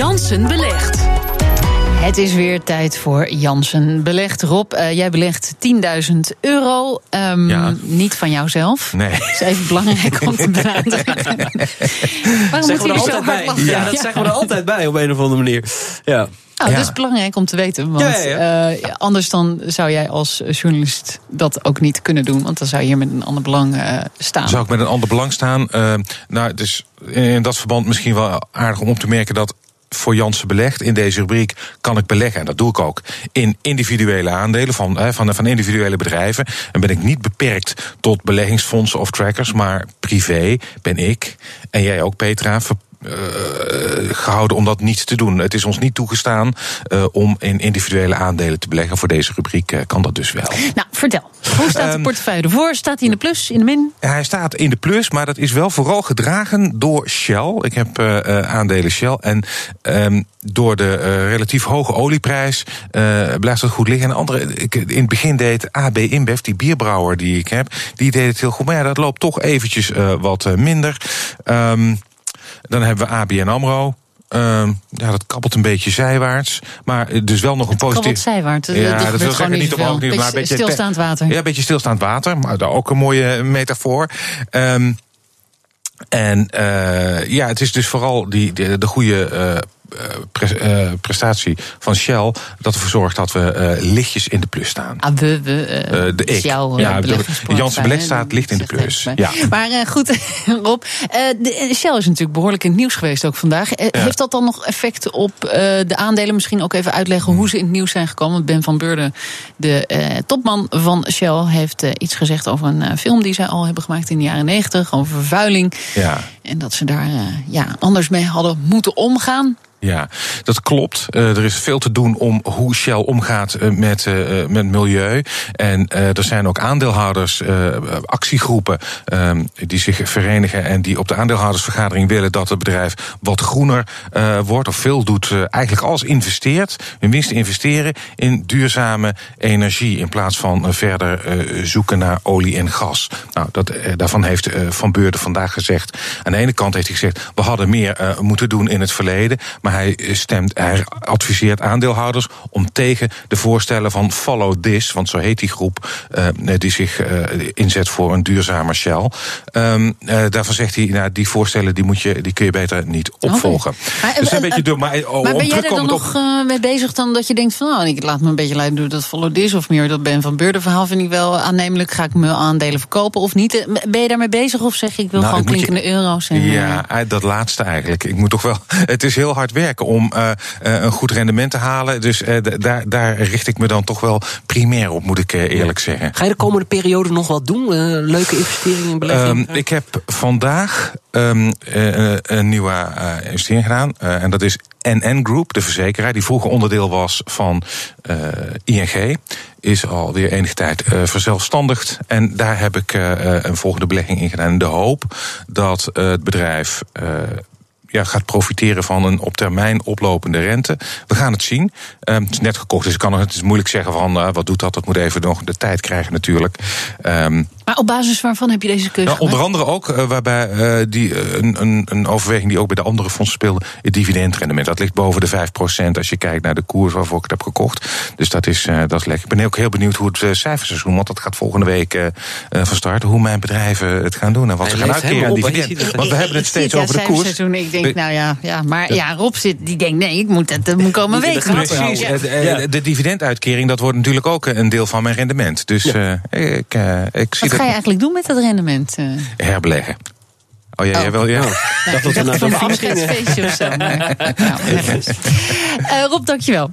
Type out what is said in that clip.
Jansen belegt. Het is weer tijd voor Jansen Belegt. Rob, uh, jij belegt 10.000 euro. Um, ja. Niet van jouzelf. Nee. Dat is even belangrijk om te benadrukken. Waarom zeggen we er altijd bij? Ja, dat zeggen we er altijd bij op een of andere manier. Ja. Nou, dat is belangrijk om te weten. Want ja, ja, uh, anders dan zou jij als journalist dat ook niet kunnen doen. Want dan zou je hier met een ander belang uh, staan. Zou ik met een ander belang staan? Uh, nou, het is in dat verband misschien wel aardig om op te merken dat voor Jansen belegd. In deze rubriek kan ik beleggen, en dat doe ik ook, in individuele aandelen van, van, van individuele bedrijven. En ben ik niet beperkt tot beleggingsfondsen of trackers, maar privé ben ik, en jij ook Petra, uh, gehouden om dat niet te doen. Het is ons niet toegestaan uh, om in individuele aandelen te beleggen. Voor deze rubriek uh, kan dat dus wel. Nou, vertel. Hoe staat de ehm, portefeuille ervoor? Staat hij in de plus, in de min? Hij staat in de plus, maar dat is wel vooral gedragen door Shell. Ik heb aandelen Shell. En um, door de relatief hoge olieprijs blijft het goed liggen. En andere, ik, in het begin deed AB InBev, die bierbrouwer die ik heb, die deed het heel goed. Maar ja, dat loopt toch eventjes wat minder. Um, dan hebben we ABN AMRO. Uh, ja, dat kabbelt een beetje zijwaarts. Maar dus wel nog een positief. Kabbelt zijwaarts. Ja, dat, dat wil zeggen niet omhoog. Maar een beetje stilstaand water. Ja, een beetje stilstaand water. Maar daar ook een mooie metafoor. Um, en uh, ja, het is dus vooral die, de, de goede uh, uh, prestatie van Shell dat ervoor zorgt dat we uh, lichtjes in de plus staan. Ah, we, we, uh, de ik. Jouw, ja, Janssen Beleg staat licht in de plus. Ja. Maar goed, Rob, de, Shell is natuurlijk behoorlijk in het nieuws geweest ook vandaag. Heeft dat dan nog effect op de aandelen? Misschien ook even uitleggen hoe ze in het nieuws zijn gekomen. Ben van Beurden, de topman van Shell, heeft iets gezegd over een film die zij al hebben gemaakt in de jaren negentig. Over vervuiling. Ja. En dat ze daar ja, anders mee hadden moeten omgaan. Ja, dat klopt. Uh, er is veel te doen om hoe Shell omgaat uh, met, uh, met milieu. En er zijn ook aandeelhouders, actiegroepen die zich verenigen en die op de aandeelhoudersvergadering willen dat het bedrijf wat groener wordt of veel doet. eigenlijk alles investeert, hun investeren in duurzame energie in plaats van verder zoeken naar olie en gas. Nou, dat, daarvan heeft Van Beurden vandaag gezegd. Aan de ene kant heeft hij gezegd, we hadden meer moeten doen in het verleden. Maar maar hij stemt, hij adviseert aandeelhouders om tegen de voorstellen van Follow This, want zo heet die groep, uh, die zich uh, inzet voor een duurzamer Shell. Um, uh, daarvan zegt hij, nou, die voorstellen die moet je, die kun je beter niet opvolgen. Okay. Maar, dus een beetje door, maar, oh, maar ben jij er dan nog op... mee bezig dan dat je denkt van, nou, ik laat me een beetje leiden door dat Follow This of meer dat Ben van Beurden verhaal vind ik wel aannemelijk. Ga ik mijn aandelen verkopen of niet? Ben je daarmee bezig of zeg je, ik wil nou, gewoon klinkende je... euro's? En, ja, dat laatste eigenlijk. Ik moet toch wel, het is heel hard werken om uh, een goed rendement te halen. Dus uh, daar, daar richt ik me dan toch wel primair op, moet ik eerlijk zeggen. Ga je de komende periode nog wat doen? leuke investeringen in beleggingen? Um, ik heb vandaag um, een nieuwe investering gedaan. en dat is NN Group, de verzekeraar, die vroeger onderdeel was van ING is alweer enige tijd uh, verzelfstandigd. En daar heb ik uh, een volgende belegging in gedaan. De hoop dat het bedrijf ja, gaat profiteren van een op termijn oplopende rente. We gaan het zien. Um, het is net gekocht, dus ik kan het is moeilijk zeggen van uh, wat doet dat. Dat moet even nog de tijd krijgen natuurlijk. Um, maar op basis waarvan heb je deze keuze nou, Onder andere ook uh, waarbij uh, die, een, een, een overweging die ook bij de andere fondsen speelde, het dividendrendement. Dat ligt boven de 5% als je kijkt naar de koers waarvoor ik het heb gekocht. Dus dat is, dat is lekker. Ik ben ook heel benieuwd hoe het cijferseizoen, want dat gaat volgende week van start, hoe mijn bedrijven het gaan doen en wat ze gaan uitkeren aan dividend. Want we hebben het steeds over de koers. Ik denk, nou ja, ja maar ja, Rob zit, die denkt, nee, ik moet het moet komen weten. Precies. De, de dividenduitkering, dat wordt natuurlijk ook een deel van mijn rendement. Dus ik, ik zie dat ga je eigenlijk doen met dat rendement? Uh? Herbeleggen. Oh ja, jij wel, ja. Nou, dat tot een afscheidsfeestje of zo. Maar, nou, uh, Rob, dankjewel.